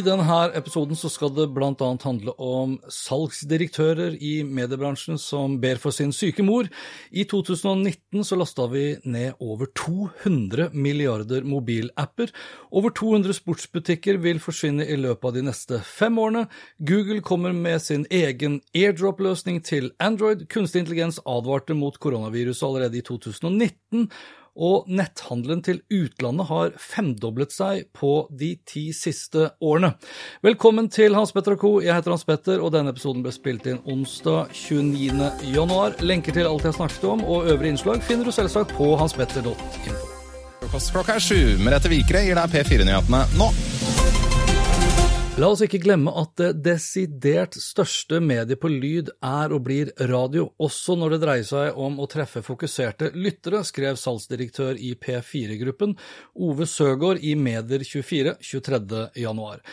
I denne episoden så skal det bl.a. handle om salgsdirektører i mediebransjen som ber for sin syke mor. I 2019 så lasta vi ned over 200 milliarder mobilapper. Over 200 sportsbutikker vil forsvinne i løpet av de neste fem årene. Google kommer med sin egen airdrop-løsning til Android. Kunstig intelligens advarte mot koronaviruset allerede i 2019 og netthandelen til utlandet har femdoblet seg på de ti siste årene. Velkommen til Hans Petter og co. Jeg heter Hans Petter, og denne episoden ble spilt inn onsdag 29. januar. Lenker til alt jeg snakket om og øvrige innslag finner du selvsagt på hanspetter.info. Klokka er sju. Merete Vikre gir deg P4-nyhetene nå. La oss ikke glemme at det desidert største mediet på lyd er og blir radio, også når det dreier seg om å treffe fokuserte lyttere, skrev salgsdirektør i P4-gruppen Ove Søgaard i Medier24 23. januar.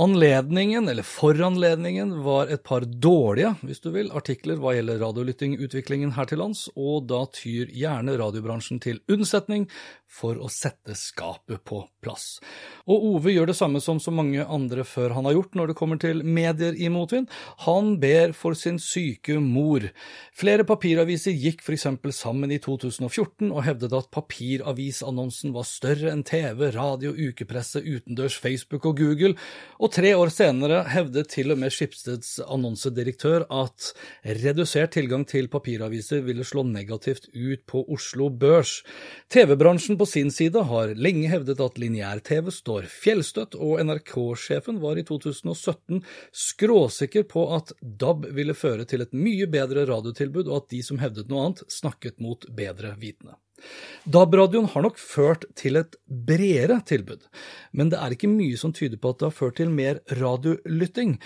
Anledningen, eller foranledningen, var et par dårlige, hvis du vil, artikler hva gjelder radiolyttingutviklingen her til lands, og da tyr gjerne radiobransjen til unnsetning for å sette skapet på plass. Og Ove gjør det samme som så mange andre før han har gjort når det kommer til medier i motvind. Han ber for sin syke mor. Flere papiraviser gikk f.eks. sammen i 2014 og hevdet at papiravisannonsen var større enn TV, radio, ukepresse, utendørs, Facebook og Google, og tre år senere hevdet til og med Skipsteds annonsedirektør at redusert tilgang til papiraviser ville slå negativt ut på Oslo Børs. TV-bransjen på sin side har lenge hevdet at lineær-TV står fjellstøtt, og NRK-sjefen var i 2017 skråsikker på at DAB ville føre til et mye bedre radiotilbud, og at de som hevdet noe annet, snakket mot bedre vitende. DAB-radioen har nok ført til et bredere tilbud, men det er ikke mye som tyder på at det har ført til mer radiolytting.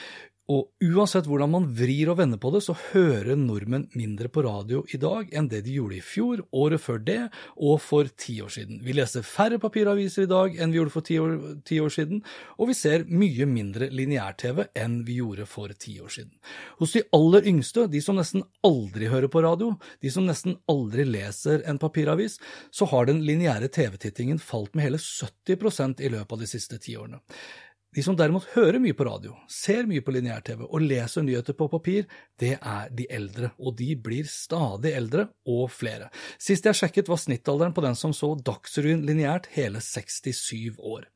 Og uansett hvordan man vrir og vender på det, så hører nordmenn mindre på radio i dag enn det de gjorde i fjor, året før det og for ti år siden. Vi leser færre papiraviser i dag enn vi gjorde for ti år, ti år siden, og vi ser mye mindre lineær-TV enn vi gjorde for ti år siden. Hos de aller yngste, de som nesten aldri hører på radio, de som nesten aldri leser en papiravis, så har den lineære TV-tittingen falt med hele 70% i løpet av de siste ti årene. De som derimot hører mye på radio, ser mye på lineær-TV og leser nyheter på papir, det er de eldre, og de blir stadig eldre og flere. Sist jeg sjekket var snittalderen på den som så Dagsrevyen lineært hele 67 år.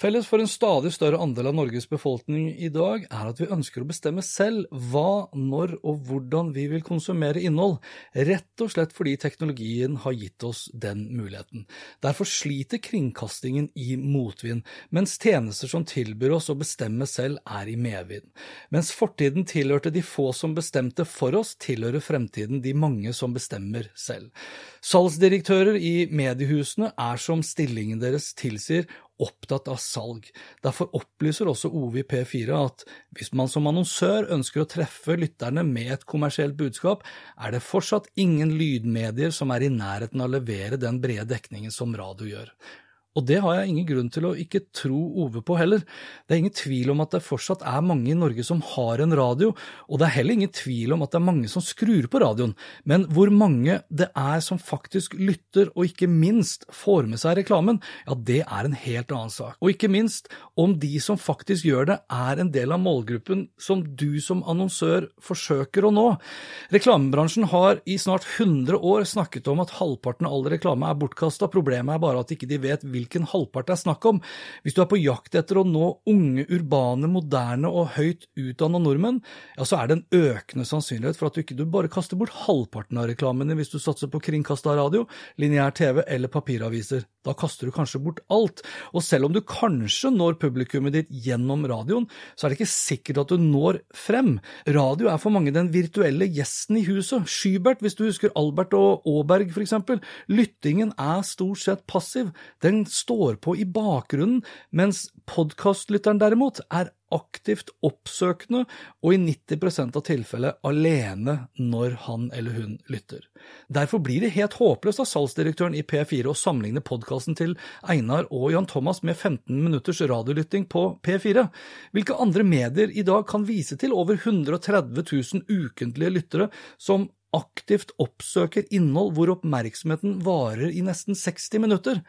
Felles for en stadig større andel av Norges befolkning i dag er at vi ønsker å bestemme selv hva, når og hvordan vi vil konsumere innhold, rett og slett fordi teknologien har gitt oss den muligheten. Derfor sliter kringkastingen i motvind, mens tjenester som tilbyr oss å bestemme selv, er i medvind. Mens fortiden tilhørte de få som bestemte for oss, tilhører fremtiden de mange som bestemmer selv. Salgsdirektører i mediehusene er som stillingen deres tilsier, opptatt av salg. Derfor opplyser også Ove i P4 at hvis man som annonsør ønsker å treffe lytterne med et kommersielt budskap, er det fortsatt ingen lydmedier som er i nærheten av å levere den brede dekningen som radio gjør. Og det har jeg ingen grunn til å ikke tro Ove på heller. Det er ingen tvil om at det fortsatt er mange i Norge som har en radio, og det er heller ingen tvil om at det er mange som skrur på radioen. Men hvor mange det er som faktisk lytter, og ikke minst får med seg reklamen, ja, det er en helt annen sak. Og ikke minst om de som faktisk gjør det, er en del av målgruppen som du som annonsør forsøker å nå. Reklamebransjen har i snart 100 år snakket om at halvparten av all reklame er bortkasta, problemet er bare at ikke de vet hvilken hvilken halvpart det er snakk om. Hvis du er på jakt etter å nå unge, urbane, moderne og høyt utdanna nordmenn, ja, så er det en økende sannsynlighet for at du ikke du bare kaster bort halvparten av reklamene hvis du satser på kringkasta radio, lineær TV eller papiraviser. Da kaster du kanskje bort alt. Og selv om du kanskje når publikummet ditt gjennom radioen, så er det ikke sikkert at du når frem. Radio er for mange den virtuelle gjesten i huset. Skybert, hvis du husker Albert og Aaberg for eksempel. Lyttingen er stort sett passiv. Den står på i bakgrunnen, mens podkastlytteren derimot er aktivt oppsøkende og i 90% av tilfellet alene når han eller hun lytter. Derfor blir det helt håpløst av salgsdirektøren i P4 å sammenligne podkasten til Einar og Jan Thomas med 15 minutters radiolytting på P4. Hvilke andre medier i dag kan vise til over 130 000 ukentlige lyttere som aktivt oppsøker innhold hvor oppmerksomheten varer i nesten 60 minutter?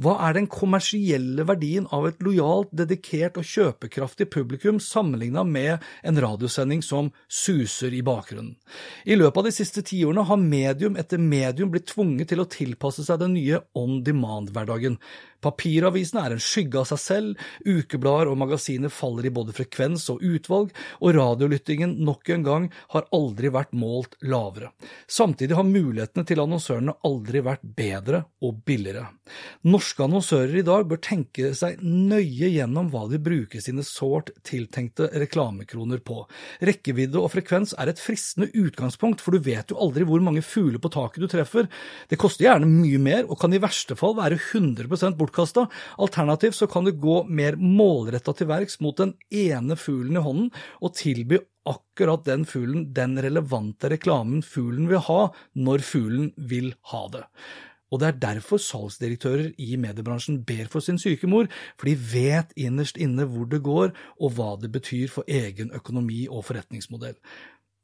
Hva er den kommersielle verdien av et lojalt, dedikert og kjøpekraftig publikum sammenlignet med en radiosending som suser i bakgrunnen? I løpet av de siste tiårene har medium etter medium blitt tvunget til å tilpasse seg den nye on demand-hverdagen. Papiravisene er en skygge av seg selv, ukeblader og magasiner faller i både frekvens og utvalg, og radiolyttingen nok en gang har aldri vært målt lavere. Samtidig har mulighetene til annonsørene aldri vært bedre og billigere. Norske annonsører i dag bør tenke seg nøye gjennom hva de bruker sine sårt tiltenkte reklamekroner på. Rekkevidde og frekvens er et fristende utgangspunkt, for du vet jo aldri hvor mange fugler på taket du treffer. Det koster gjerne mye mer, og kan i verste fall være 100 bortkasta. Alternativt så kan du gå mer målretta til verks mot den ene fuglen i hånden, og tilby akkurat den fuglen den relevante reklamen fuglen vil ha, når fuglen vil ha det. Og det er derfor salgsdirektører i mediebransjen ber for sin syke mor, for de vet innerst inne hvor det går, og hva det betyr for egen økonomi og forretningsmodell.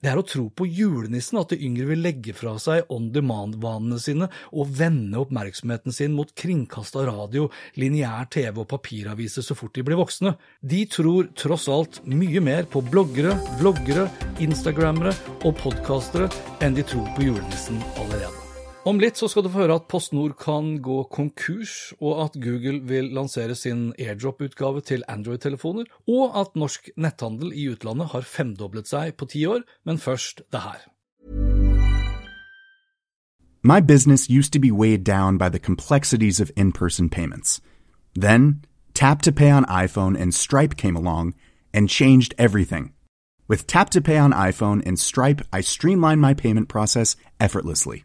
Det er å tro på julenissen at de yngre vil legge fra seg on demand-vanene sine og vende oppmerksomheten sin mot kringkasta radio, lineær TV og papiraviser så fort de blir voksne. De tror tross alt mye mer på bloggere, vloggere, instagrammere og podkastere enn de tror på julenissen allerede. Om litt så skal du få høre at PostNord kan gå konkurs, og at Google vil lansere sin airdrop-utgave til Android-telefoner, og at norsk netthandel i utlandet har femdoblet seg på ti år, men først det her. My business used to be weighed down by the complexities of in-person payments. Then, Tap to Pay on iPhone and Stripe came along and changed everything. With Tap to Pay on iPhone and Stripe, I streamlined my payment process effortlessly.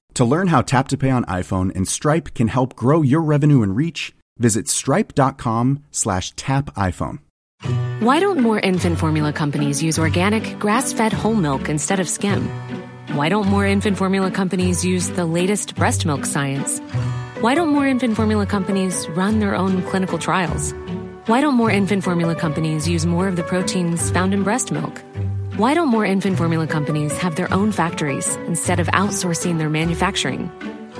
To learn how Tap to Pay on iPhone and Stripe can help grow your revenue and reach, visit stripe.com slash tap iPhone. Why don't more infant formula companies use organic, grass-fed whole milk instead of skim? Why don't more infant formula companies use the latest breast milk science? Why don't more infant formula companies run their own clinical trials? Why don't more infant formula companies use more of the proteins found in breast milk? Why don't more infant formula companies have their own factories instead of outsourcing their manufacturing?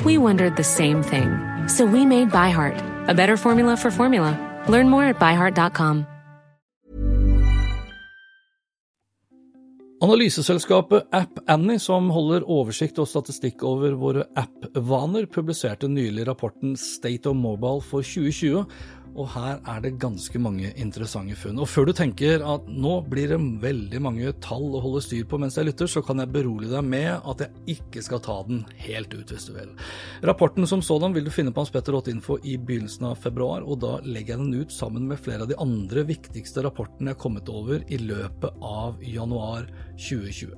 We wondered the same thing. So we made ByHeart, a better formula for formula. Learn more at byheart.com. Analyseselskapet App Annie, som holder oversikt og statistikk over våre app-vaner, publiserte nylig rapporten State of Mobile for 2020, og her er det ganske mange interessante funn. Og før du tenker at nå blir det veldig mange tall å holde styr på mens jeg lytter, så kan jeg berolige deg med at jeg ikke skal ta den helt ut, hvis du vil. Rapporten som sådan vil du finne på hanspetter.info i begynnelsen av februar, og da legger jeg den ut sammen med flere av de andre viktigste rapportene jeg har kommet over i løpet av januar 2020.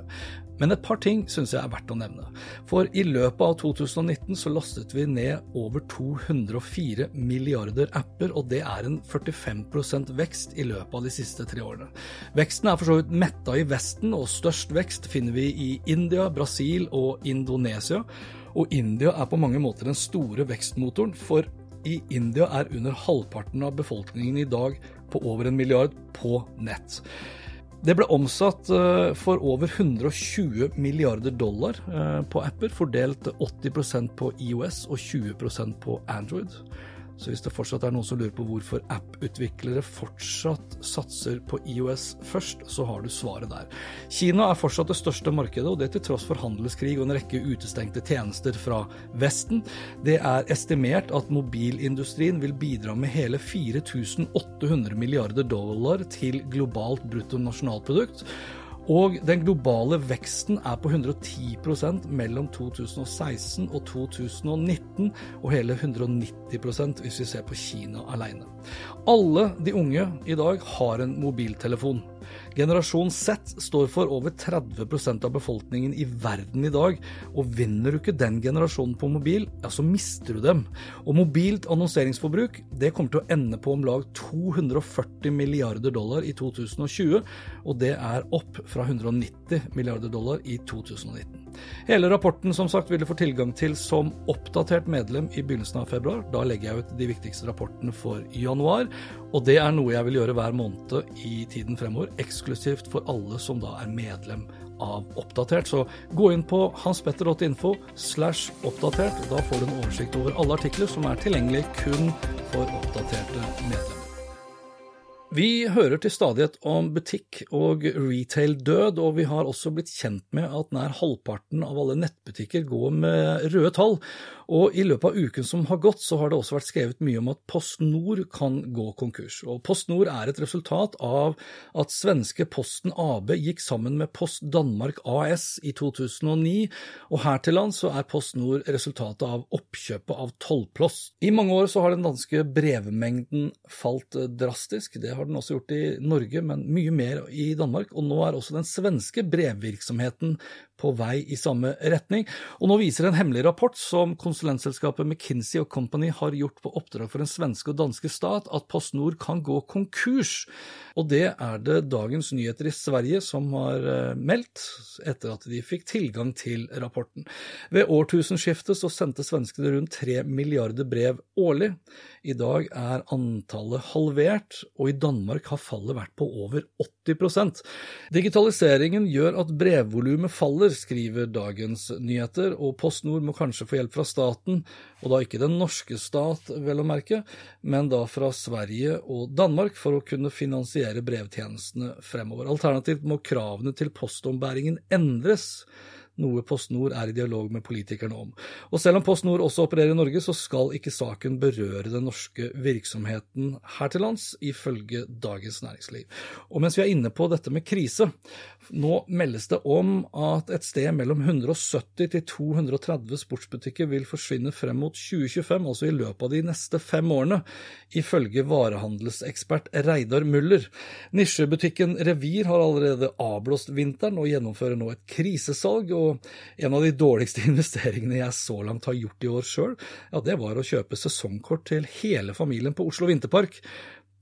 Men et par ting syns jeg er verdt å nevne. For i løpet av 2019 så lastet vi ned over 204 milliarder apper, og det er en 45% vekst i løpet av de siste tre årene. Veksten er for så vidt metta i Vesten, og størst vekst finner vi i India, Brasil og Indonesia. Og India er på mange måter den store vekstmotoren, for i India er under halvparten av befolkningen i dag på over en milliard på nett. Det ble omsatt eh, for over 120 milliarder dollar eh, på apper, fordelt 80% på IOS og 20% på Android. Så hvis det fortsatt er noen som lurer på hvorfor app-utviklere fortsatt satser på IOS først, så har du svaret der. Kina er fortsatt det største markedet, og det til tross for handelskrig og en rekke utestengte tjenester fra Vesten. Det er estimert at mobilindustrien vil bidra med hele 4800 milliarder dollar til globalt bruttonasjonalprodukt. Og den globale veksten er på 110% mellom 2016 og 2019, og hele 190% hvis vi ser på Kina alene. Alle de unge i dag har en mobiltelefon. Generasjon Z står for over 30% av befolkningen i verden i dag, og vinner du ikke den generasjonen på mobil, ja, så mister du dem. Og mobilt annonseringsforbruk det kommer til å ende på om lag 240 milliarder dollar i 2020, og det er opp fra 190 milliarder dollar i 2019. Hele rapporten som sagt vil du få tilgang til som oppdatert medlem i begynnelsen av februar. Da legger jeg ut de viktigste rapportene for januar, og det er noe jeg vil gjøre hver måned i tiden fremover, eksklusivt for alle som da er medlem av Oppdatert. Så gå inn på hanspetter.info slash oppdatert. Da får du en oversikt over alle artikler som er tilgjengelig kun for oppdaterte medlemmer. Vi hører til stadighet om butikk og retail-død, og vi har også blitt kjent med at nær halvparten av alle nettbutikker går med røde tall. Og i løpet av uken som har gått, så har det også vært skrevet mye om at Post Nord kan gå konkurs. Og Post Nord er et resultat av at svenske Posten AB gikk sammen med Post Danmark AS i 2009, og her til lands så er Post Nord resultatet av oppkjøpet av Tollploss. I mange år så har den danske brevmengden falt drastisk. Det har den også gjort i Norge, men mye mer i Danmark. Og nå er også den svenske brevvirksomheten på vei i samme retning. Og nå viser en hemmelig rapport som konsulentselskapet McKinsey Company har gjort på oppdrag for den svenske og danske stat, at PostNord kan gå konkurs. Og det er det Dagens Nyheter i Sverige som har eh, meldt, etter at de fikk tilgang til rapporten. Ved årtusenskiftet så sendte svenskene rundt tre milliarder brev årlig. I dag er antallet halvert, og i Danmark har fallet vært på over 80 Digitaliseringen gjør at brevvolumet faller, skriver Dagens Nyheter, og PostNord må kanskje få hjelp fra staten, og da ikke den norske stat, vel å merke, men da fra Sverige og Danmark for å kunne finansiere brevtjenestene fremover. Alternativt må kravene til postombæringen endres noe Post Nord er i dialog med politikerne om. Og selv om Post Nord også opererer i Norge, så skal ikke saken berøre den norske virksomheten her til lands, ifølge Dagens Næringsliv. Og mens vi er inne på dette med krise, nå meldes det om at et sted mellom 170 til 230 sportsbutikker vil forsvinne frem mot 2025, altså i løpet av de neste fem årene, ifølge varehandelsekspert Reidar Muller. Nisjebutikken Revir har allerede avblåst vinteren og gjennomfører nå et krisesalg. og og en av de dårligste investeringene jeg så langt har gjort i år sjøl, ja, det var å kjøpe sesongkort til hele familien på Oslo Vinterpark.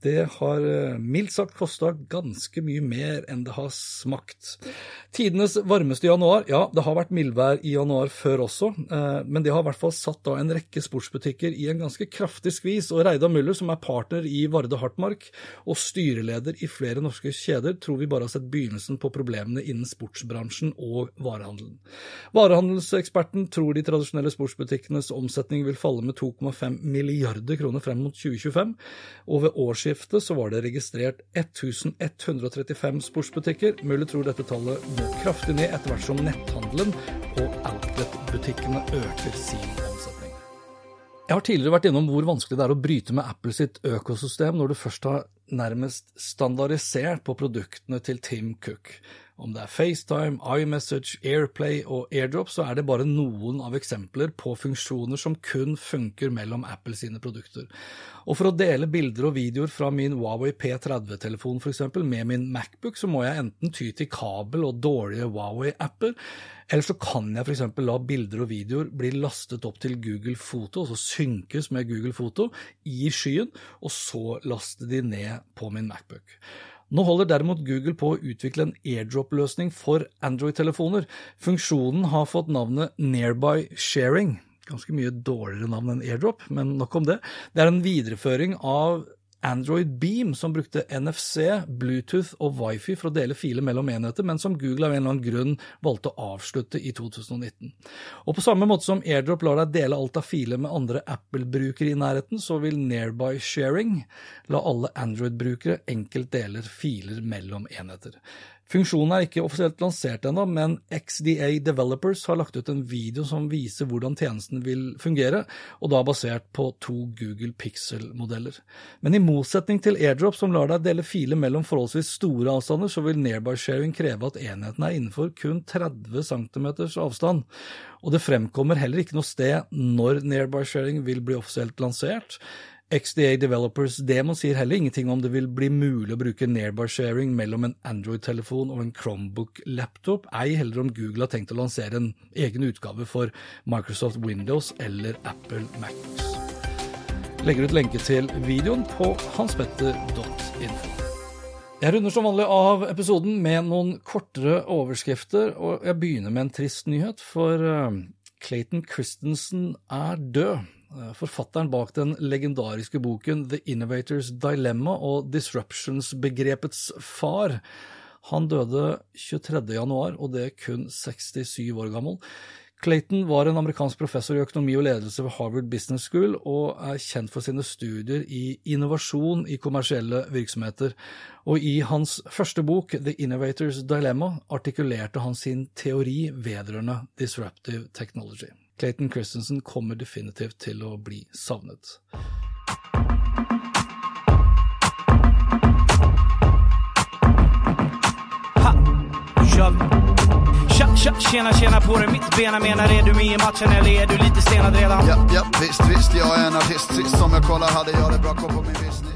Det har eh, mildt sagt kosta ganske mye mer enn det har smakt. Tidenes varmeste januar. Ja, det har vært mildvær i januar før også, eh, men det har i hvert fall satt da en rekke sportsbutikker i en ganske kraftig skvis. Og Reidar Müller, som er partner i Varde Hartmark og styreleder i flere norske kjeder, tror vi bare har sett begynnelsen på problemene innen sportsbransjen og varehandelen. Varehandelseksperten tror de tradisjonelle sportsbutikkenes omsetning vil falle med 2,5 milliarder kroner frem mot 2025, og ved årsskiftet så var det registrert 1135 sportsbutikker. Mulig tror dette tallet må kraftig ned etter hvert som netthandelen og outlet-butikkene øker sin omsetning. Jeg har tidligere vært innom hvor vanskelig det er å bryte med Apple sitt økosystem når du først har nærmest standardisert på produktene til Tim Cook. Om det er FaceTime, iMessage, Airplay og AirDrop, så er det bare noen av eksempler på funksjoner som kun funker mellom Apple sine produkter. Og for å dele bilder og videoer fra min Huawei P30-telefon f.eks. med min Macbook, så må jeg enten ty til kabel og dårlige Huawei-apper, eller så kan jeg f.eks. la bilder og videoer bli lastet opp til Google Foto, altså synkes med Google Foto i skyen, og så laste de ned på min Macbook. Nå holder derimot Google på å utvikle en airdrop-løsning for Android-telefoner. Funksjonen har fått navnet Nearby Sharing. Ganske mye dårligere navn enn airdrop, men nok om det. Det er en videreføring av Android Beam, som brukte NFC, Bluetooth og Wifi for å dele filer mellom enheter, men som Google av en eller annen grunn valgte å avslutte i 2019. Og På samme måte som AirDrop lar deg dele alt av filer med andre Apple-brukere i nærheten, så vil Nearby Sharing la alle Android-brukere enkelt dele filer mellom enheter. Funksjonen er ikke offisielt lansert ennå, men XDA Developers har lagt ut en video som viser hvordan tjenesten vil fungere, og da basert på to Google Pixel-modeller. Men i motsetning til AirDrop, som lar deg dele filer mellom forholdsvis store avstander, så vil Nearby Sharing kreve at enheten er innenfor kun 30 cm avstand. Og det fremkommer heller ikke noe sted når Nearby Sharing vil bli offisielt lansert. XDA Developers Demo sier heller ingenting om det vil bli mulig å bruke nearby-sharing mellom en Android-telefon og en Chromebook-laptop, ei heller om Google har tenkt å lansere en egen utgave for Microsoft Windows eller Apple Macs. Legger ut lenke til videoen på hanspetter.info. Jeg runder som vanlig av episoden med noen kortere overskrifter, og jeg begynner med en trist nyhet, for eh, Clayton Christensen er død. Eh, forfatteren bak den legendariske boken The Innovators Dilemma og Disruptions-begrepets far. Han døde 23. januar, og det er kun 67 år gammel. Clayton var en amerikansk professor i økonomi og ledelse ved Harvard Business School, og er kjent for sine studier i innovasjon i kommersielle virksomheter. Og i hans første bok, The Innovators Dilemma, artikulerte han sin teori vedrørende disruptive technology. Clayton Christensen kommer definitivt til å bli savnet. Ha! Tja, tja, tjena, tjena på dig. Mitt bena menar är du med i matchen eller är du lite stenad redan? Ja, ja, visst, visst, jag är en artist. Sist som jag kollar hade jag det bra. Koll på min business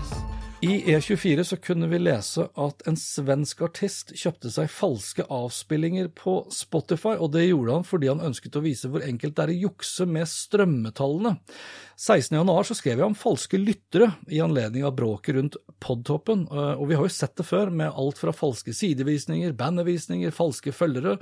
I E24 så kunne vi lese at en svensk artist kjøpte seg falske avspillinger på Spotify, og det gjorde han fordi han ønsket å vise hvor enkelt det er å jukse med strømmetallene. 16.1 så skrev jeg om falske lyttere i anledning av bråket rundt Podtoppen, og vi har jo sett det før med alt fra falske sidevisninger, bandevisninger, falske følgere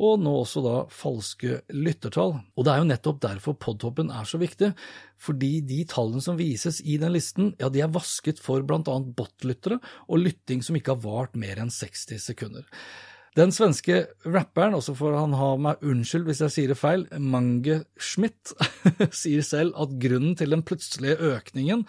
og nå også da falske lyttertall. Og det er jo nettopp derfor podtoppen er så viktig, fordi de tallene som vises i den listen, ja, de er vasket for bl.a. bot-lyttere og lytting som ikke har vart mer enn 60 sekunder. Den svenske rapperen, også får han ha meg unnskyld hvis jeg sier det feil, Mange Schmidt, sier selv at grunnen til den plutselige økningen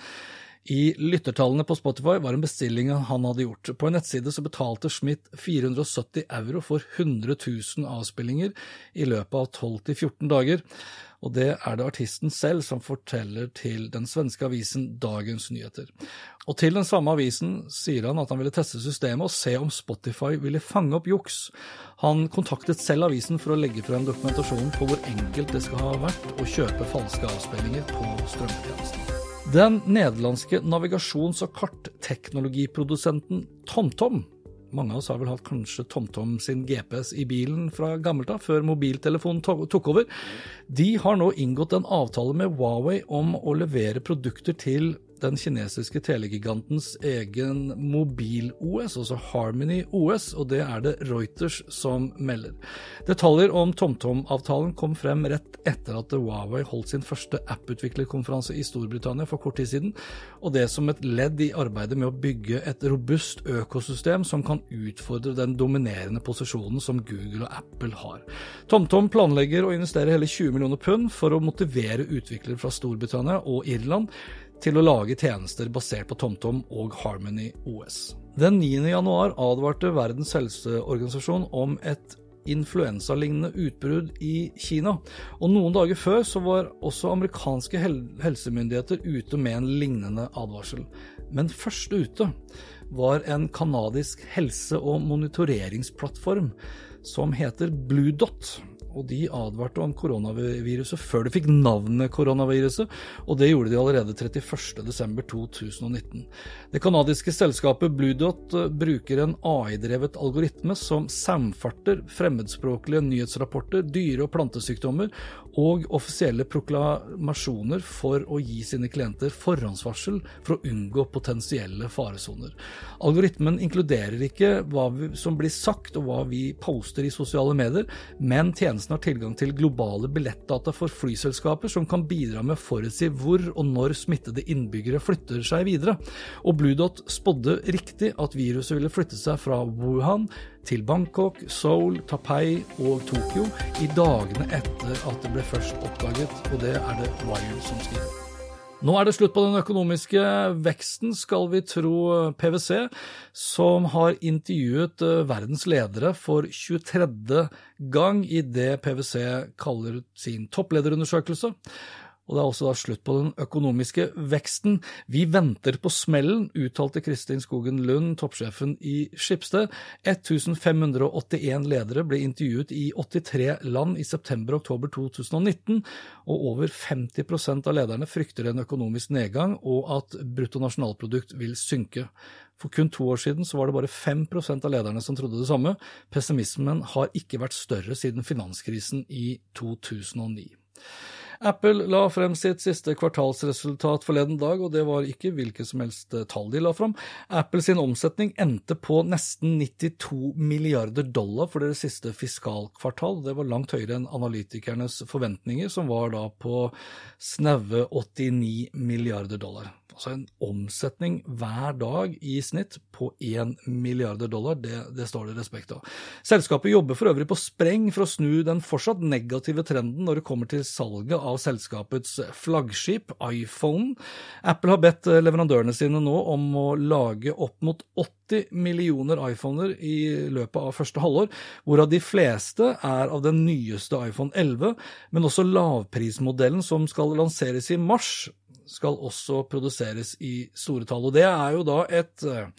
i lyttertallene på Spotify var en bestilling han hadde gjort. På en nettside så betalte Schmidt 470 euro for 100 000 avspillinger i løpet av 12-14 dager, og det er det artisten selv som forteller til den svenske avisen Dagens Nyheter. Og til den samme avisen sier han at han ville teste systemet og se om Spotify ville fange opp juks. Han kontaktet selv avisen for å legge frem dokumentasjonen på hvor enkelt det skal ha vært å kjøpe falske avspillinger på strømmetjenesten. Den nederlandske navigasjons- og kartteknologiprodusenten TomTom mange av oss har vel hatt kanskje TomTom sin GPS i bilen fra gammelt av, før mobiltelefonen tok over. De har nå inngått en avtale med Huawei om å levere produkter til den kinesiske telegigantens egen mobil-OS, altså Harmony OS, og det er det Reuters som melder. Detaljer om TomTom-avtalen kom frem rett etter at Huawei holdt sin første app-utviklerkonferanse i Storbritannia for kort tid siden, og det som et ledd i arbeidet med å bygge et robust økosystem som kan utfordre den dominerende posisjonen som Google og Apple har. TomTom planlegger å investere hele 20 millioner pund for å motivere utviklere fra Storbritannia og Irland til å lage tjenester basert på TomTom og Harmony OS. Den 9. januar advarte Verdens helseorganisasjon om et influensalignende utbrudd i Kina. Og noen dager før så var også amerikanske hel helsemyndigheter ute med en lignende advarsel. Men først ute var en kanadisk helse- og monitoreringsplattform som heter Blue Dot og de advarte om koronaviruset før de fikk navnet koronaviruset, og det gjorde de allerede 31.12.2019. Det canadiske selskapet Bluedot eh, bruker en AI-drevet algoritme som samfarter fremmedspråklige nyhetsrapporter, dyre- og plantesykdommer og offisielle proklamasjoner for å gi sine klienter forhåndsvarsel for å unngå potensielle faresoner. Algoritmen inkluderer ikke hva som blir sagt og hva vi poster i sosiale medier, men tjenesten har tilgang til globale billettdata for flyselskaper som kan bidra med å forutsi hvor og når smittede innbyggere flytter seg videre. Og Bluedot spådde riktig at viruset ville flytte seg fra Wuhan til Bangkok, Seoul, Tapei og Tokyo i dagene etter at det ble først oppdaget, og det er det Wire som skriver. Nå er det slutt på den økonomiske veksten, skal vi tro PwC, som har intervjuet eh, verdens ledere for 23. gang i det PwC kaller sin topplederundersøkelse. Og det er også da slutt på den økonomiske veksten. Vi venter på smellen, uttalte Kristin Skogen Lund, toppsjefen i Skipsted. 1581 ledere ble intervjuet i 83 land i september-oktober 2019, og over 50% av lederne frykter en økonomisk nedgang og at bruttonasjonalprodukt vil synke. For kun to år siden var det bare 5% av lederne som trodde det samme. Pessimismen har ikke vært større siden finanskrisen i 2009. Apple la frem sitt siste kvartalsresultat forleden dag, og det var ikke hvilket som helst eh, tall de la frem. Apples omsetning endte på nesten 92 milliarder dollar for deres siste fiskalkvartal. Det var langt høyere enn analytikernes forventninger, som var da på snaue 89 milliarder dollar altså en omsetning hver dag i snitt på 1 milliarder dollar. Det, det, står det respekt av. Selskapet jobber for øvrig på spreng for å snu den fortsatt negative trenden når det kommer til salget av selskapets flaggskip, iPhone. Apple har bedt leverandørene sine nå om å lage opp mot 80 millioner iPhoner i løpet av første halvår, hvorav de fleste er av den nyeste iPhone 11, men også lavprismodellen som skal lanseres i mars, skal også produseres i store tall. Og det er jo da et eh,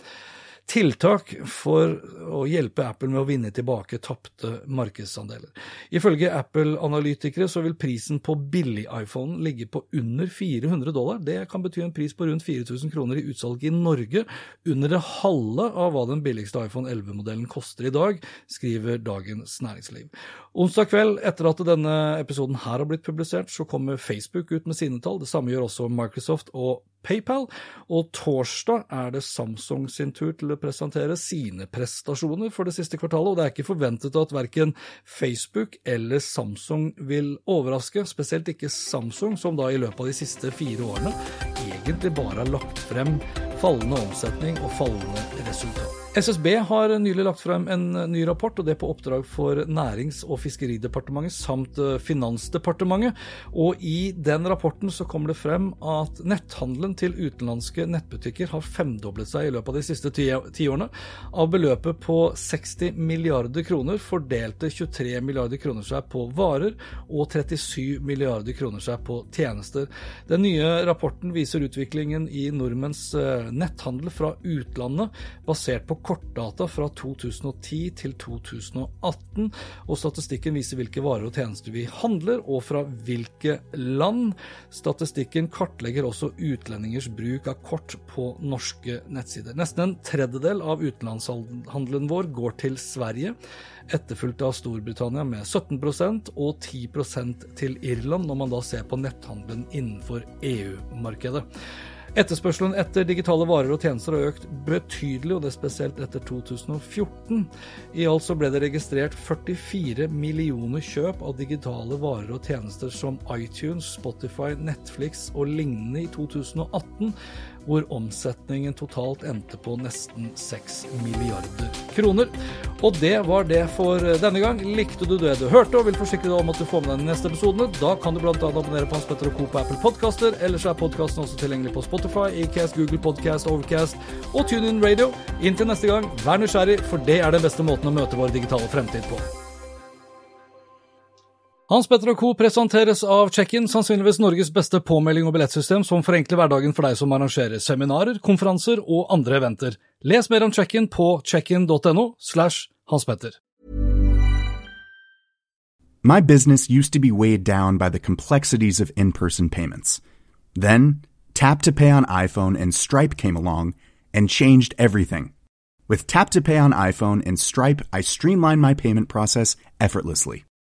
tiltak for å hjelpe Apple med å vinne tilbake tapte markedsandeler. Ifølge Apple-analytikere så vil prisen på billig-iPhonen ligge på under 400 dollar. Det kan bety en pris på rundt 4000 kroner i utsalg i Norge, under det halve av hva den billigste iPhone 11-modellen koster i dag, skriver Dagens Næringsliv. Onsdag kveld, etter at denne episoden her har blitt publisert, så kommer Facebook ut med sine tall. Det samme gjør også Microsoft og PayPal. Og torsdag er det Samsung sin tur til å presentere sine prestasjoner for det siste kvartalet, og det er ikke forventet at verken Facebook eller Samsung vil overraske, spesielt ikke Samsung, som da i løpet av de siste fire årene egentlig bare har lagt frem fallende omsetning og fallende resultat. SSB har nylig lagt frem en ny rapport, og det på oppdrag for Nærings- og fiskeridepartementet samt eh, Finansdepartementet. Og i den rapporten så kommer det frem at netthandelen til utenlandske nettbutikker har femdoblet seg i løpet av de siste ti, årene. Av beløpet på 60 milliarder kroner fordelte 23 milliarder kroner seg på varer og 37 milliarder kroner seg på tjenester. Den nye rapporten viser utviklingen i nordmenns eh, netthandel fra utlandet, basert på kortdata fra 2010 til 2018, og statistikken viser hvilke varer og tjenester vi handler, og fra hvilke land. Statistikken kartlegger også utlendingers bruk av kort på norske nettsider. Nesten en tredjedel av utenlandshandelen vår går til Sverige, etterfulgt av Storbritannia med 17% og 10% til Irland, når man da ser på netthandelen innenfor EU-markedet. Etterspørselen etter digitale varer og tjenester har økt betydelig, og det er spesielt etter 2014. I alt så ble det registrert 44 millioner kjøp av digitale varer og tjenester som iTunes, Spotify, Netflix og lignende i 2018, hvor omsetningen totalt endte på nesten 6 milliarder kroner. Og det var det for denne gang. Likte du det du hørte og vil forsikre deg om at du får med deg de neste episodene, da kan du bl.a. abonnere på Hans Petter og Co. på Apple Podkaster. Ellers er podkasten også tilgjengelig på Spotify, Acast, Google Podcast, Overcast og TuneIn Radio. Inntil neste gang, vær nysgjerrig, for det er den beste måten å møte vår digitale fremtid på. Hans Petter og Co. presenteres av Check-in, sannsynligvis Norges beste påmelding- og billettsystem som forenkler hverdagen for deg som arrangerer seminarer, konferanser og andre eventer. Les mer om Check-in på checkin.no slash Hans Petter. My business used to be weighed down by the complexities of in person payments. Then, Tap to Pay on iPhone and Stripe came along and changed everything. With Tap to Pay on iPhone and Stripe, I streamlined my payment process effortlessly.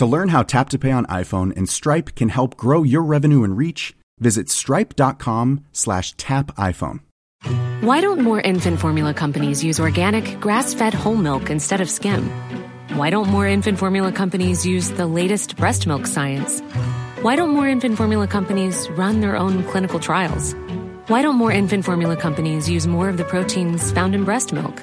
To learn how Tap to Pay on iPhone and Stripe can help grow your revenue and reach, visit stripe.com slash tap iPhone. Why don't more infant formula companies use organic, grass fed whole milk instead of skim? Why don't more infant formula companies use the latest breast milk science? Why don't more infant formula companies run their own clinical trials? Why don't more infant formula companies use more of the proteins found in breast milk?